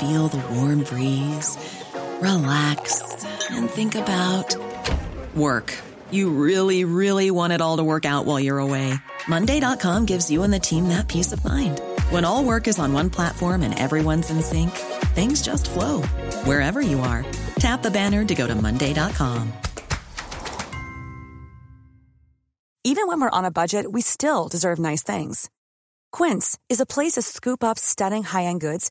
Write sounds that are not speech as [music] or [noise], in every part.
feel the warm breeze, relax, and think about work. You really, really want it all to work out while you're away. Monday.com gives you and the team that peace of mind. When all work is on one platform and everyone's in sync, things just flow wherever you are. Tap the banner to go to Monday.com. Even when we're on a budget, we still deserve nice things. Quince is a place to scoop up stunning high end goods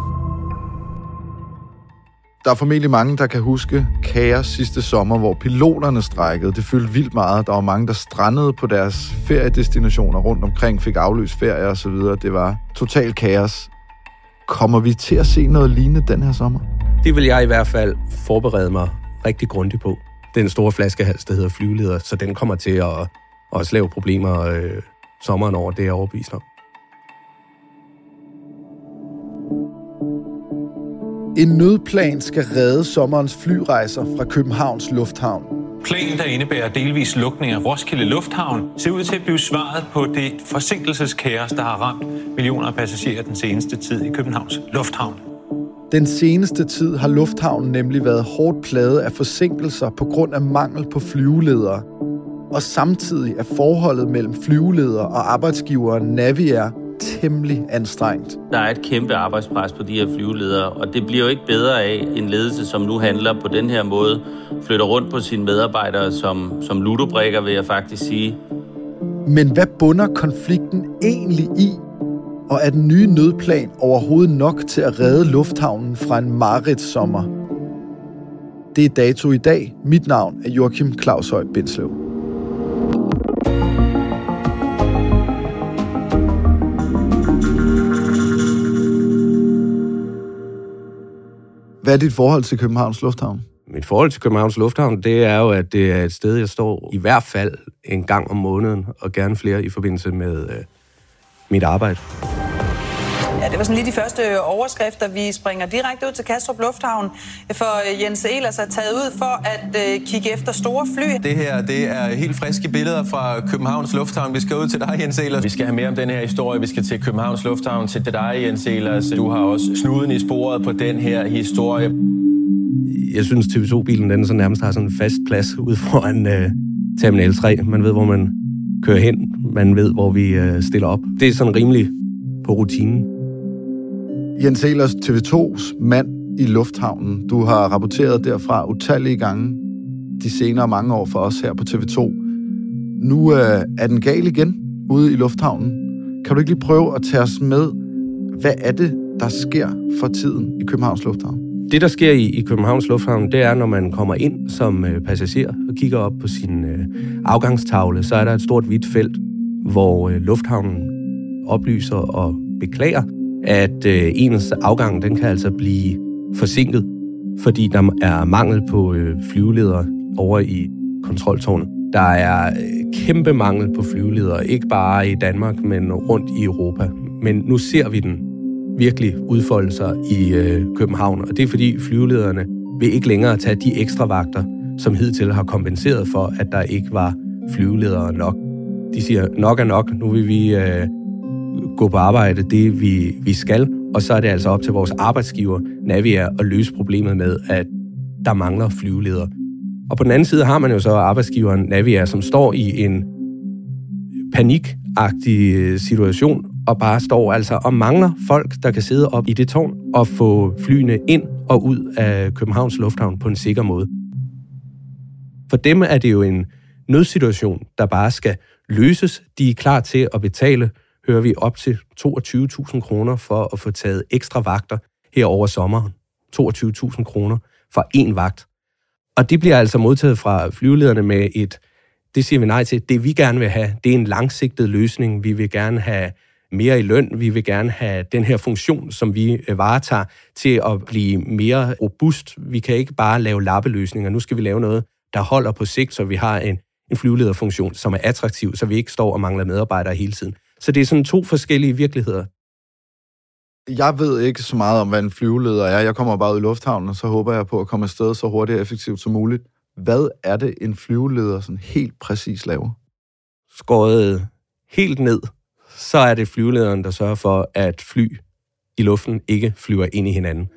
Der er formentlig mange, der kan huske kaos sidste sommer, hvor piloterne strækkede. Det fyldte vildt meget. Der var mange, der strandede på deres feriedestinationer rundt omkring, fik afløst ferie og så videre. Det var total kaos. Kommer vi til at se noget lignende den her sommer? Det vil jeg i hvert fald forberede mig rigtig grundigt på. Den store flaskehals, der hedder flyveleder, så den kommer til at også lave problemer øh, sommeren over, det er jeg overbevist om. En nødplan skal redde sommerens flyrejser fra Københavns Lufthavn. Planen, der indebærer delvis lukning af Roskilde Lufthavn, ser ud til at blive svaret på det forsinkelseskaos, der har ramt millioner af passagerer den seneste tid i Københavns Lufthavn. Den seneste tid har lufthavnen nemlig været hårdt plaget af forsinkelser på grund af mangel på flyveledere. Og samtidig er forholdet mellem flyveledere og arbejdsgiveren Naviair temmelig anstrengt. Der er et kæmpe arbejdspres på de her flyveledere, og det bliver jo ikke bedre af en ledelse, som nu handler på den her måde, flytter rundt på sine medarbejdere som, som ludobrikker, vil jeg faktisk sige. Men hvad bunder konflikten egentlig i? Og er den nye nødplan overhovedet nok til at redde lufthavnen fra en maritssommer? Det er dato i dag. Mit navn er Joachim Claushøj Bindslev. Hvad er dit forhold til Københavns Lufthavn? Mit forhold til Københavns Lufthavn, det er jo, at det er et sted, jeg står i hvert fald en gang om måneden, og gerne flere i forbindelse med øh, mit arbejde. Ja, det var sådan lige de første overskrifter. Vi springer direkte ud til Kastrup Lufthavn, for Jens Ehlers er taget ud for at øh, kigge efter store fly. Det her, det er helt friske billeder fra Københavns Lufthavn. Vi skal ud til dig, Jens Ehlers. Vi skal have mere om den her historie. Vi skal til Københavns Lufthavn, til dig, Jens Ehlers. Du har også snuden i sporet på den her historie. Jeg synes, TV2-bilen den så nærmest har sådan en fast plads ude foran øh, Terminal 3. Man ved, hvor man kører hen. Man ved, hvor vi øh, stiller op. Det er sådan rimelig på rutinen. Jens Ehlers, TV2's mand i lufthavnen. Du har rapporteret derfra utallige gange de senere mange år for os her på TV2. Nu øh, er den gal igen ude i lufthavnen. Kan du ikke lige prøve at tage os med, hvad er det, der sker for tiden i Københavns Lufthavn? Det, der sker i, i Københavns Lufthavn, det er, når man kommer ind som øh, passager og kigger op på sin øh, afgangstavle, så er der et stort hvidt felt, hvor øh, lufthavnen oplyser og beklager, at øh, ens afgang den kan altså blive forsinket, fordi der er mangel på øh, flyveledere over i kontroltårnet. Der er øh, kæmpe mangel på flyveledere, ikke bare i Danmark, men rundt i Europa. Men nu ser vi den virkelig udfolde sig i øh, København, og det er fordi flyvelederne vil ikke længere tage de ekstra vagter, som hidtil har kompenseret for, at der ikke var flyveledere nok. De siger, nok er nok, nu vil vi øh, gå på arbejde det, vi, vi skal, og så er det altså op til vores arbejdsgiver, Navia, at løse problemet med, at der mangler flyveledere. Og på den anden side har man jo så arbejdsgiveren Navia, som står i en panikagtig øh, situation, og bare står altså og mangler folk, der kan sidde op i det tårn og få flyene ind og ud af Københavns Lufthavn på en sikker måde. For dem er det jo en nødsituation, der bare skal løses. De er klar til at betale, hører vi, op til 22.000 kroner for at få taget ekstra vagter her over sommeren. 22.000 kroner for én vagt. Og det bliver altså modtaget fra flyvelederne med et, det siger vi nej til, det vi gerne vil have, det er en langsigtet løsning. Vi vil gerne have mere i løn. Vi vil gerne have den her funktion, som vi øh, varetager, til at blive mere robust. Vi kan ikke bare lave lappeløsninger. Nu skal vi lave noget, der holder på sigt, så vi har en, en flyvelederfunktion, som er attraktiv, så vi ikke står og mangler medarbejdere hele tiden. Så det er sådan to forskellige virkeligheder. Jeg ved ikke så meget om, hvad en flyveleder er. Jeg kommer bare ud i lufthavnen, og så håber jeg på at komme afsted så hurtigt og effektivt som muligt. Hvad er det, en flyveleder sådan helt præcis laver? Skåret helt ned, så er det flyvelederen, der sørger for, at fly i luften ikke flyver ind i hinanden.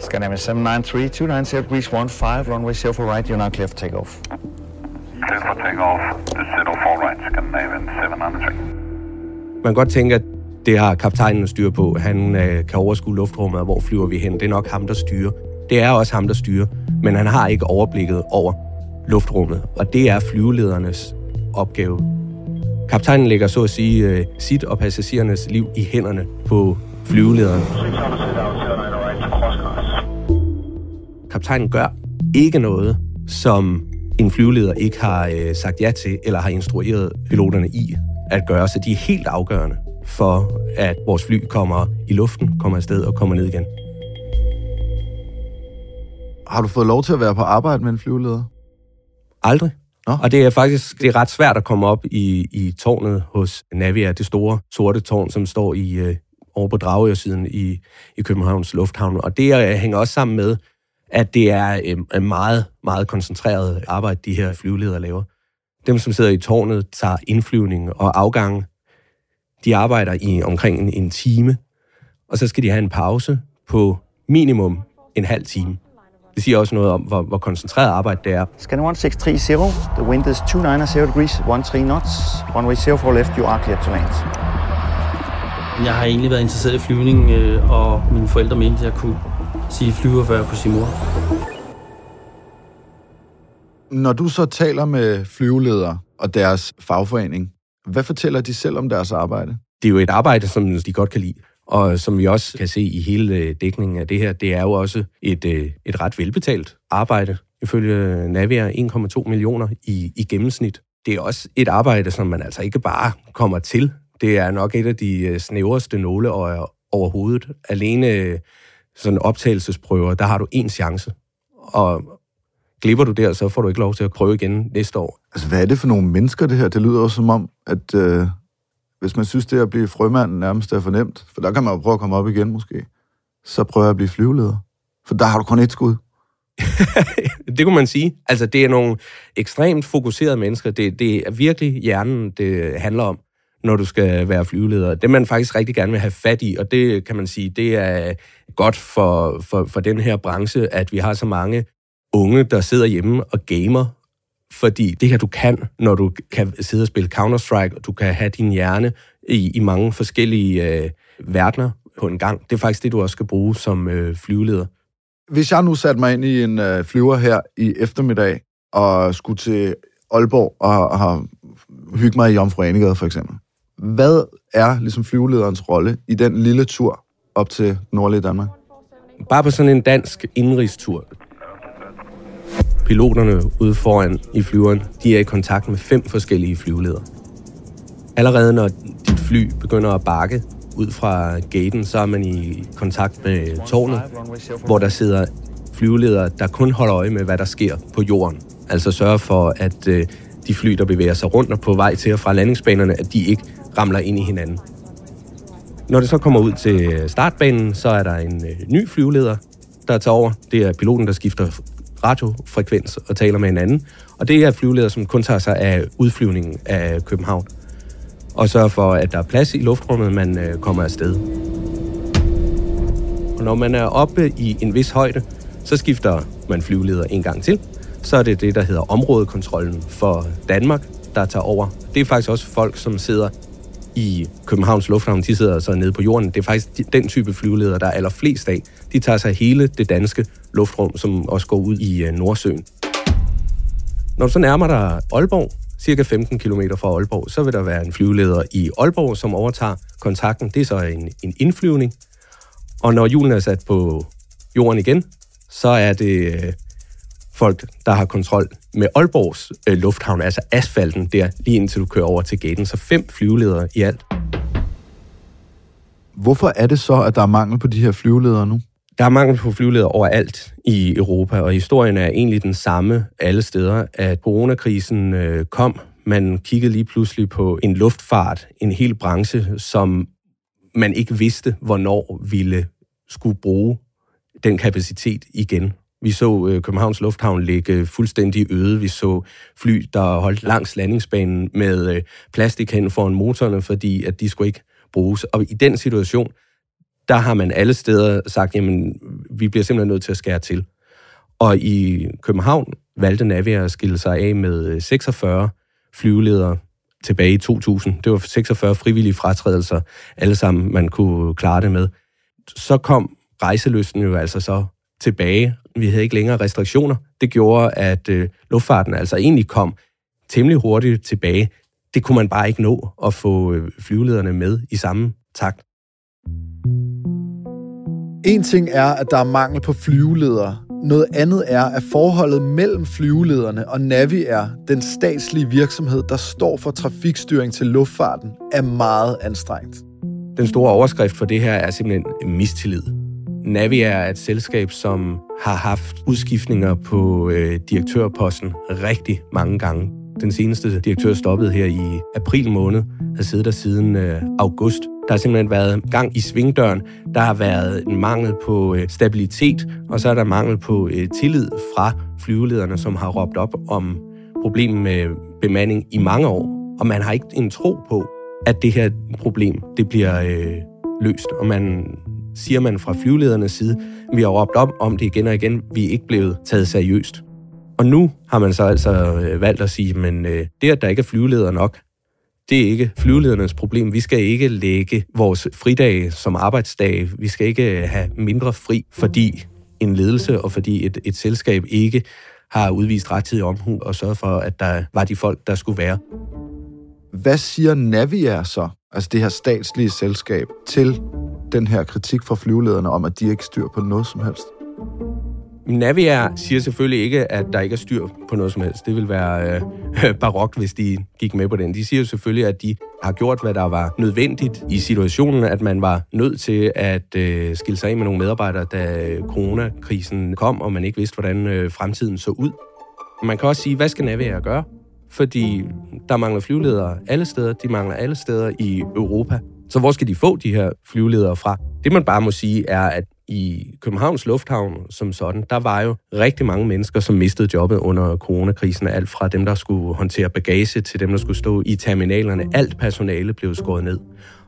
Scandinavian 793, 290 degrees 15, runway 04 right, you're now clear for takeoff. Clear for takeoff, to 04 right, Scandinavian 793. Man kan godt tænke, at det har kaptajnen styr på. Han øh, kan overskue luftrummet, og hvor flyver vi hen. Det er nok ham, der styrer. Det er også ham, der styrer, men han har ikke overblikket over luftrummet, og det er flyveledernes opgave. Kaptajnen lægger så at sige øh, sit og passagerernes liv i hænderne på flyvelederen. Kaptajnen gør ikke noget, som en flyveleder ikke har øh, sagt ja til, eller har instrueret piloterne i at gøre, så de er helt afgørende for, at vores fly kommer i luften, kommer afsted og kommer ned igen. Har du fået lov til at være på arbejde med en flyveleder? Aldrig. Nå. Og det er faktisk det er ret svært at komme op i, i tårnet hos Navia, det store sorte tårn, som står i øh, over på Dragørsiden i, i Københavns Lufthavn. Og det øh, hænger også sammen med, at det er øh, meget, meget koncentreret arbejde, de her flyveledere laver. Dem, som sidder i tårnet, tager indflyvning og afgang. De arbejder i omkring en, en time, og så skal de have en pause på minimum en halv time. Det siger også noget om, hvor, hvor koncentreret arbejde det er. Scan 1630, the wind is 290 degrees, 13 knots, runway 04 left, you are clear to land. Jeg har egentlig været interesseret i flyvning, øh, og mine forældre mente, at jeg kunne sige flyver, før jeg kunne sige mor. Når du så taler med flyveledere og deres fagforening, hvad fortæller de selv om deres arbejde? Det er jo et arbejde, som de godt kan lide. Og som vi også kan se i hele øh, dækningen af det her, det er jo også et, øh, et ret velbetalt arbejde. Ifølge Navia 1,2 millioner i, i gennemsnit. Det er også et arbejde, som man altså ikke bare kommer til. Det er nok et af de øh, snævreste nåleøjer overhovedet. Alene sådan optagelsesprøver, der har du én chance. Og glipper du der, så får du ikke lov til at prøve igen næste år. Altså, hvad er det for nogle mennesker, det her? Det lyder også som om, at øh, hvis man synes, det at blive frømand nærmest er for nemt, for der kan man jo prøve at komme op igen måske, så prøver jeg at blive flyveleder. For der har du kun et skud. [laughs] det kunne man sige. Altså, det er nogle ekstremt fokuserede mennesker. Det, det er virkelig hjernen, det handler om, når du skal være flyveleder. Det man faktisk rigtig gerne vil have fat i, og det kan man sige, det er godt for, for, for den her branche, at vi har så mange unge, der sidder hjemme og gamer fordi det her, du kan, når du kan sidde og spille Counter-Strike, og du kan have din hjerne i, i mange forskellige øh, verdener på en gang, det er faktisk det, du også skal bruge som øh, flyveleder. Hvis jeg nu satte mig ind i en øh, flyver her i eftermiddag, og skulle til Aalborg og, og hygge mig i Jomfru Anegade for eksempel. Hvad er ligesom flyvelederens rolle i den lille tur op til nordlige Danmark? Bare på sådan en dansk indrigstur, piloterne ude foran i flyveren, de er i kontakt med fem forskellige flyveledere. Allerede når dit fly begynder at bakke ud fra gaten, så er man i kontakt med tårnet, hvor der sidder flyveledere, der kun holder øje med, hvad der sker på jorden. Altså sørger for, at øh, de fly, der bevæger sig rundt og på vej til og fra landingsbanerne, at de ikke ramler ind i hinanden. Når det så kommer ud til startbanen, så er der en øh, ny flyveleder, der tager over. Det er piloten, der skifter radiofrekvens og taler med hinanden. Og det er flyveleder, som kun tager sig af udflyvningen af København. Og sørger for, at der er plads i luftrummet, man øh, kommer afsted. Og når man er oppe i en vis højde, så skifter man flyveleder en gang til. Så er det det, der hedder områdekontrollen for Danmark. der tager over. Det er faktisk også folk, som sidder i Københavns Lufthavn, de sidder så nede på jorden. Det er faktisk den type flyveledere, der er allerflest af. De tager sig hele det danske luftrum, som også går ud i øh, Nordsøen. Når du så nærmer dig Aalborg, cirka 15 km fra Aalborg, så vil der være en flyveleder i Aalborg, som overtager kontakten. Det er så en, en indflyvning. Og når julen er sat på jorden igen, så er det øh, folk, der har kontrol med Aalborgs øh, lufthavn, altså asfalten der, lige indtil du kører over til gaten. Så fem flyveledere i alt. Hvorfor er det så, at der er mangel på de her flyveledere nu? Der er mangel på flyveledere overalt i Europa, og historien er egentlig den samme alle steder, at coronakrisen øh, kom. Man kiggede lige pludselig på en luftfart, en hel branche, som man ikke vidste, hvornår ville skulle bruge den kapacitet igen. Vi så øh, Københavns Lufthavn ligge øh, fuldstændig øde. Vi så fly, der holdt langs landingsbanen med øh, plastik hen foran motorerne, fordi at de skulle ikke bruges. Og i den situation, der har man alle steder sagt, jamen, vi bliver simpelthen nødt til at skære til. Og i København valgte Navia at skille sig af med øh, 46 flyveledere tilbage i 2000. Det var 46 frivillige fratrædelser, alle sammen man kunne klare det med. Så kom rejseløsten jo altså så tilbage. Vi havde ikke længere restriktioner. Det gjorde, at øh, luftfarten altså egentlig kom temmelig hurtigt tilbage. Det kunne man bare ikke nå at få øh, flyvelederne med i samme takt. En ting er, at der er mangel på flyveledere. Noget andet er, at forholdet mellem flyvelederne og Navi er den statslige virksomhed, der står for trafikstyring til luftfarten, er meget anstrengt. Den store overskrift for det her er simpelthen mistillid. Navi er et selskab, som har haft udskiftninger på øh, direktørposten rigtig mange gange. Den seneste direktør stoppede her i april måned, har siddet der siden øh, august. Der har simpelthen været gang i svingdøren. Der har været en mangel på øh, stabilitet, og så er der mangel på øh, tillid fra flyvelederne, som har råbt op om problemet med bemanding i mange år. Og man har ikke en tro på, at det her problem det bliver øh, løst. Og man siger man fra flyveledernes side, vi har råbt op om det igen og igen, vi er ikke blevet taget seriøst. Og nu har man så altså øh, valgt at sige, men øh, det, at der ikke er flyveledere nok, det er ikke flyveledernes problem. Vi skal ikke lægge vores fridage som arbejdsdag. Vi skal ikke øh, have mindre fri, fordi en ledelse og fordi et, et selskab ikke har udvist rettidig omhu og sørget for, at der var de folk, der skulle være. Hvad siger Naviair så, altså det her statslige selskab, til den her kritik fra flyvelederne om, at de ikke styr på noget som helst? Naviair siger selvfølgelig ikke, at der ikke er styr på noget som helst. Det vil være øh, [laughs] barokt, hvis de gik med på den. De siger selvfølgelig, at de har gjort, hvad der var nødvendigt i situationen, at man var nødt til at øh, skille sig af med nogle medarbejdere, da coronakrisen kom, og man ikke vidste, hvordan øh, fremtiden så ud. Man kan også sige, hvad skal Naviair gøre? Fordi der mangler flyveledere alle steder. De mangler alle steder i Europa. Så hvor skal de få de her flyveledere fra? Det man bare må sige er, at i Københavns Lufthavn som sådan, der var jo rigtig mange mennesker, som mistede jobbet under coronakrisen. Alt fra dem, der skulle håndtere bagage, til dem, der skulle stå i terminalerne. Alt personale blev skåret ned.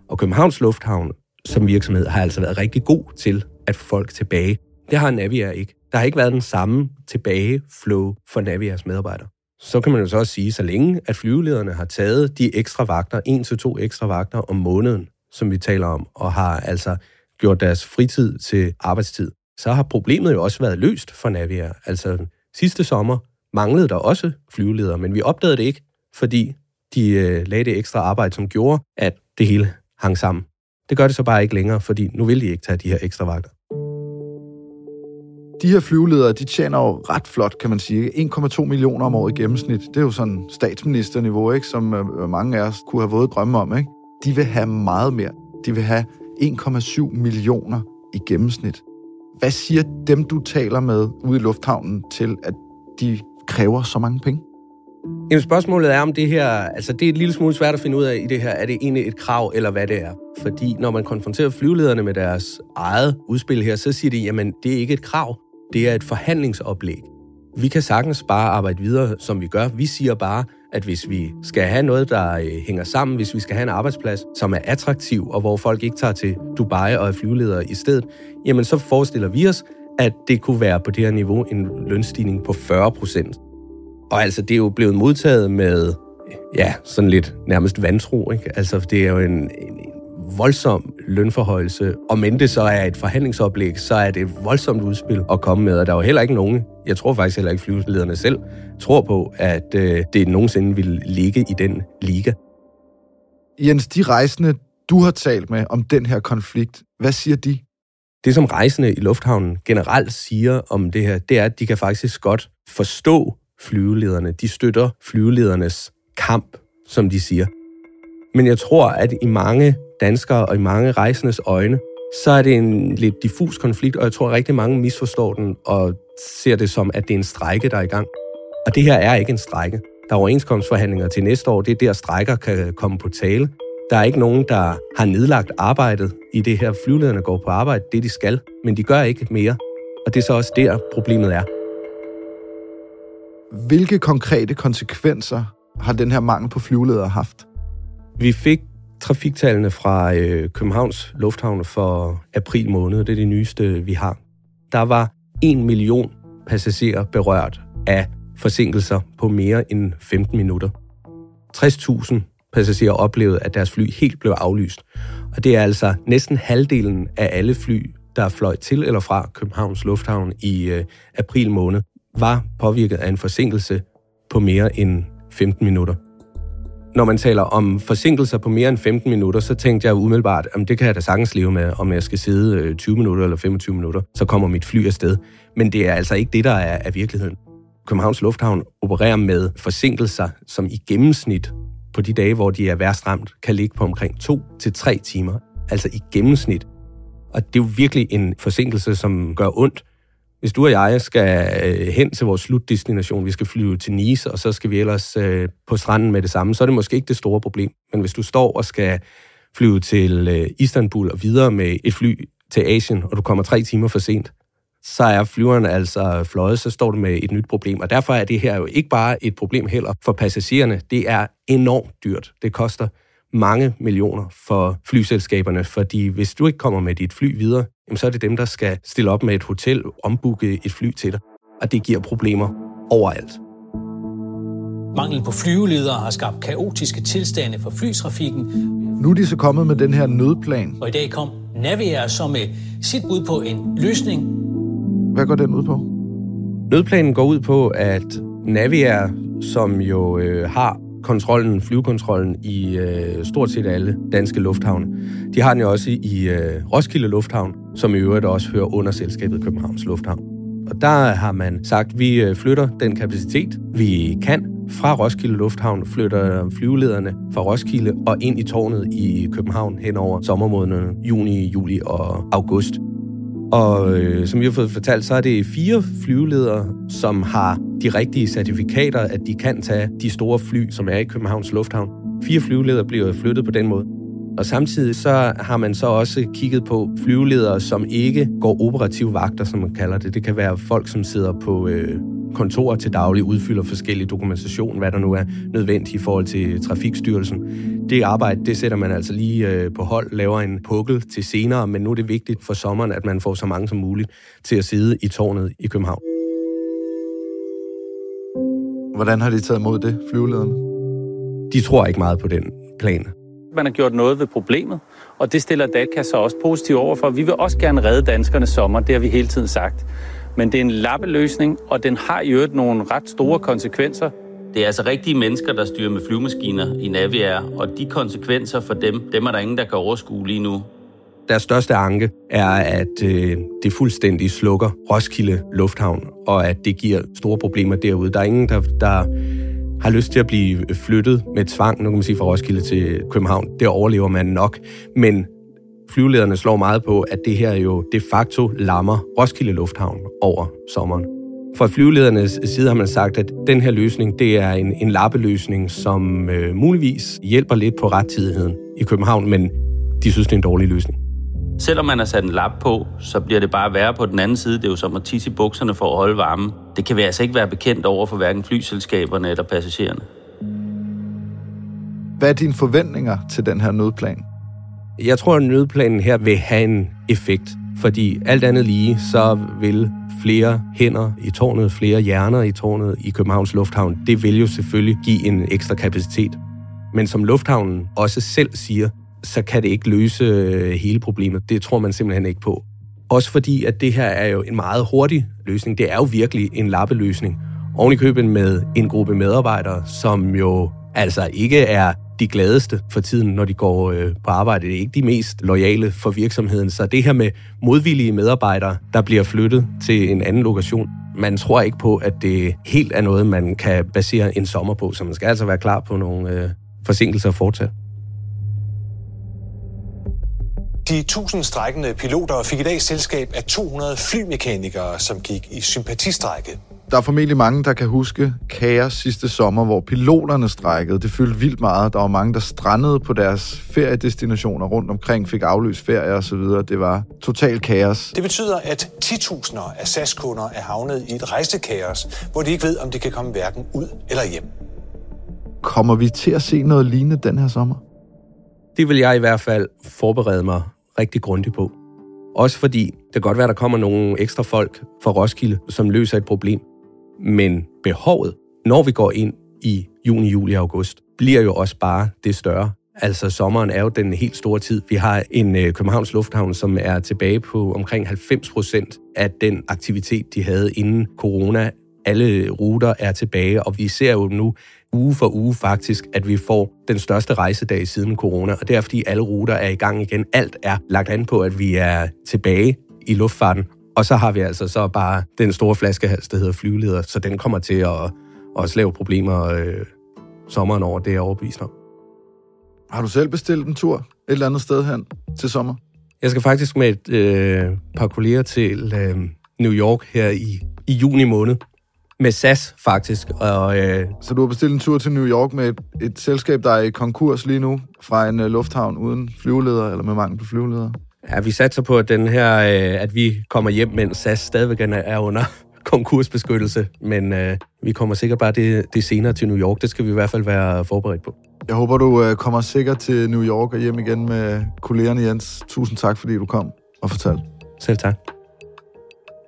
Og Københavns Lufthavn som virksomhed har altså været rigtig god til at få folk tilbage. Det har Naviair ikke. Der har ikke været den samme tilbageflow for Naviairs medarbejdere. Så kan man jo så også sige, så længe at flyvelederne har taget de ekstra vagter, en til to ekstra vagter om måneden, som vi taler om, og har altså gjort deres fritid til arbejdstid, så har problemet jo også været løst for Naviair. Altså sidste sommer manglede der også flyveledere, men vi opdagede det ikke, fordi de øh, lagde det ekstra arbejde, som gjorde, at det hele hang sammen. Det gør det så bare ikke længere, fordi nu vil de ikke tage de her ekstra vagter. De her flyveledere, de tjener jo ret flot, kan man sige. 1,2 millioner om året i gennemsnit. Det er jo sådan statsministerniveau, ikke? som øh, mange af os kunne have våget drømme om. Ikke? De vil have meget mere. De vil have 1,7 millioner i gennemsnit. Hvad siger dem, du taler med ude i lufthavnen til, at de kræver så mange penge? Jamen, spørgsmålet er, om det her... Altså, det er et lille smule svært at finde ud af i det her. Er det egentlig et krav, eller hvad det er? Fordi når man konfronterer flyvelederne med deres eget udspil her, så siger de, jamen, det er ikke et krav. Det er et forhandlingsoplæg. Vi kan sagtens bare arbejde videre, som vi gør. Vi siger bare, at hvis vi skal have noget, der øh, hænger sammen, hvis vi skal have en arbejdsplads, som er attraktiv, og hvor folk ikke tager til Dubai og er flyveledere i stedet, jamen så forestiller vi os, at det kunne være på det her niveau en lønstigning på 40 procent. Og altså, det er jo blevet modtaget med ja, sådan lidt nærmest vantro. Ikke? Altså, det er jo en, en voldsom lønforhøjelse. Og men det så er et forhandlingsoplæg, så er det et voldsomt udspil at komme med. Og der er jo heller ikke nogen, jeg tror faktisk heller ikke flyvelederne selv, tror på, at øh, det nogensinde vil ligge i den liga. Jens, de rejsende, du har talt med om den her konflikt, hvad siger de? Det, som rejsende i lufthavnen generelt siger om det her, det er, at de kan faktisk godt forstå flyvelederne. De støtter flyveledernes kamp, som de siger. Men jeg tror, at i mange danskere og i mange rejsendes øjne, så er det en lidt diffus konflikt, og jeg tror, at rigtig mange misforstår den og ser det som, at det er en strejke, der er i gang. Og det her er ikke en strejke. Der er overenskomstforhandlinger til næste år. Det er der, strækker kan komme på tale. Der er ikke nogen, der har nedlagt arbejdet i det her. Flyvlederne går på arbejde, det de skal, men de gør ikke mere. Og det er så også der, problemet er. Hvilke konkrete konsekvenser har den her mangel på flyveledere haft? Vi fik trafiktallene fra øh, Københavns Lufthavn for april måned. Det er det nyeste, vi har. Der var 1 million passagerer berørt af forsinkelser på mere end 15 minutter. 60.000 passagerer oplevede, at deres fly helt blev aflyst. Og det er altså næsten halvdelen af alle fly, der fløj til eller fra Københavns Lufthavn i øh, april måned, var påvirket af en forsinkelse på mere end 15 minutter. Når man taler om forsinkelser på mere end 15 minutter, så tænkte jeg umiddelbart, at det kan jeg da sagtens leve med, om jeg skal sidde øh, 20 minutter eller 25 minutter, så kommer mit fly afsted. Men det er altså ikke det, der er, er virkeligheden. Københavns Lufthavn opererer med forsinkelser, som i gennemsnit på de dage, hvor de er værst ramt, kan ligge på omkring 2 til tre timer. Altså i gennemsnit. Og det er jo virkelig en forsinkelse, som gør ondt. Hvis du og jeg skal øh, hen til vores slutdestination, vi skal flyve til Nice, og så skal vi ellers øh, på stranden med det samme, så er det måske ikke det store problem. Men hvis du står og skal flyve til øh, Istanbul og videre med et fly til Asien, og du kommer tre timer for sent, så er flyveren altså fløjet, så står du med et nyt problem. Og derfor er det her jo ikke bare et problem heller for passagererne. Det er enormt dyrt. Det koster mange millioner for flyselskaberne, fordi hvis du ikke kommer med dit fly videre, så er det dem, der skal stille op med et hotel, ombooke et fly til dig. Og det giver problemer overalt. Mangel på flyveledere har skabt kaotiske tilstande for flytrafikken. Nu er de så kommet med den her nødplan. Og i dag kom Naviair så med sit bud på en løsning. Hvad går den ud på? Nødplanen går ud på, at Naviair, som jo øh, har kontrollen, flyvekontrollen i øh, stort set alle danske lufthavne. De har den jo også i øh, Roskilde Lufthavn, som i øvrigt også hører under selskabet Københavns Lufthavn. Og der har man sagt, at vi øh, flytter den kapacitet, vi kan fra Roskilde Lufthavn, flytter flyvelederne fra Roskilde og ind i tårnet i København hen over sommermånederne juni, juli og august. Og øh, som vi har fået fortalt, så er det fire flyveledere, som har de rigtige certifikater, at de kan tage de store fly, som er i Københavns Lufthavn. Fire flyveledere bliver flyttet på den måde. Og samtidig så har man så også kigget på flyveledere, som ikke går operative vagter, som man kalder det. Det kan være folk, som sidder på øh, kontorer til daglig, udfylder forskellige dokumentation, hvad der nu er nødvendigt i forhold til Trafikstyrelsen. Det arbejde, det sætter man altså lige øh, på hold, laver en pukkel til senere, men nu er det vigtigt for sommeren, at man får så mange som muligt til at sidde i tårnet i København. Hvordan har de taget imod det, flyvelederne? De tror ikke meget på den plan. Man har gjort noget ved problemet, og det stiller DATCA så også positivt over for. Vi vil også gerne redde danskernes sommer, det har vi hele tiden sagt. Men det er en lappeløsning, og den har i øvrigt nogle ret store konsekvenser. Det er altså rigtige mennesker, der styrer med flyvemaskiner i Naviair, og de konsekvenser for dem, dem er der ingen, der kan overskue lige nu. Deres største anke er, at øh, det fuldstændig slukker Roskilde Lufthavn, og at det giver store problemer derude. Der er ingen, der, der har lyst til at blive flyttet med tvang, nu kan man sige fra Roskilde til København. Det overlever man nok. Men flyvelederne slår meget på, at det her jo de facto lammer Roskilde Lufthavn over sommeren. Fra flyveledernes side har man sagt, at den her løsning, det er en, en lappeløsning, som øh, muligvis hjælper lidt på rettidigheden i København, men de synes, det er en dårlig løsning. Selvom man har sat en lap på, så bliver det bare værre på den anden side. Det er jo som at tisse i bukserne for at holde varmen. Det kan vi altså ikke være bekendt over for hverken flyselskaberne eller passagererne. Hvad er dine forventninger til den her nødplan? Jeg tror, at nødplanen her vil have en effekt. Fordi alt andet lige, så vil flere hænder i tårnet, flere hjerner i tårnet i Københavns Lufthavn, det vil jo selvfølgelig give en ekstra kapacitet. Men som lufthavnen også selv siger, så kan det ikke løse øh, hele problemet. Det tror man simpelthen ikke på. Også fordi, at det her er jo en meget hurtig løsning. Det er jo virkelig en lappeløsning. Oven i køben med en gruppe medarbejdere, som jo altså ikke er de gladeste for tiden, når de går øh, på arbejde. Det er ikke de mest lojale for virksomheden. Så det her med modvillige medarbejdere, der bliver flyttet til en anden lokation, man tror ikke på, at det helt er noget, man kan basere en sommer på. Så man skal altså være klar på nogle øh, forsinkelser fortsat. De 1000 strækkende piloter fik i dag selskab af 200 flymekanikere, som gik i sympatistrække. Der er formentlig mange, der kan huske kaos sidste sommer, hvor piloterne strækkede. Det fyldte vildt meget. Der var mange, der strandede på deres feriedestinationer rundt omkring, fik afløst ferie og så videre. Det var total kaos. Det betyder, at 10.000 af SAS-kunder er havnet i et rejsekaos, hvor de ikke ved, om de kan komme hverken ud eller hjem. Kommer vi til at se noget lignende den her sommer? Det vil jeg i hvert fald forberede mig rigtig grundigt på. Også fordi det kan godt være, at der kommer nogle ekstra folk fra Roskilde, som løser et problem. Men behovet, når vi går ind i juni, juli og august, bliver jo også bare det større. Altså sommeren er jo den helt store tid. Vi har en øh, Københavns Lufthavn, som er tilbage på omkring 90 procent af den aktivitet, de havde inden corona. Alle ruter er tilbage, og vi ser jo nu uge for uge faktisk, at vi får den største rejsedag siden corona, og det er fordi alle ruter er i gang igen. Alt er lagt an på, at vi er tilbage i luftfarten, og så har vi altså så bare den store flaskehals, der hedder flyveleder, så den kommer til at også lave problemer øh, sommeren over, det er jeg overbevist om. Har du selv bestilt en tur et eller andet sted hen til sommer? Jeg skal faktisk med et øh, par kolleger til øh, New York her i, i juni måned. Med SAS, faktisk. Og, øh, Så du har bestilt en tur til New York med et, et selskab, der er i konkurs lige nu, fra en uh, lufthavn uden flyveleder, eller med mangel på flyveledere? Ja, vi satser på, at, den her, øh, at vi kommer hjem, mens SAS stadigvæk er under [laughs] konkursbeskyttelse. Men øh, vi kommer sikkert bare det, det senere til New York. Det skal vi i hvert fald være forberedt på. Jeg håber, du uh, kommer sikkert til New York og hjem igen med kollegerne, Jens. Tusind tak, fordi du kom og fortalte. Selv tak.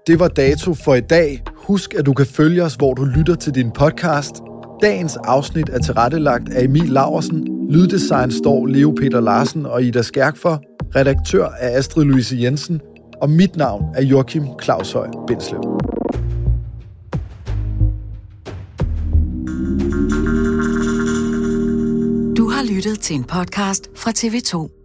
Det var dato for i dag. Husk, at du kan følge os, hvor du lytter til din podcast. Dagens afsnit er tilrettelagt af Emil Laversen. Lyddesign står Leo Peter Larsen og Ida Skærk for. Redaktør er Astrid Louise Jensen. Og mit navn er Joachim Claushøj Bindslev. Du har lyttet til en podcast fra TV2.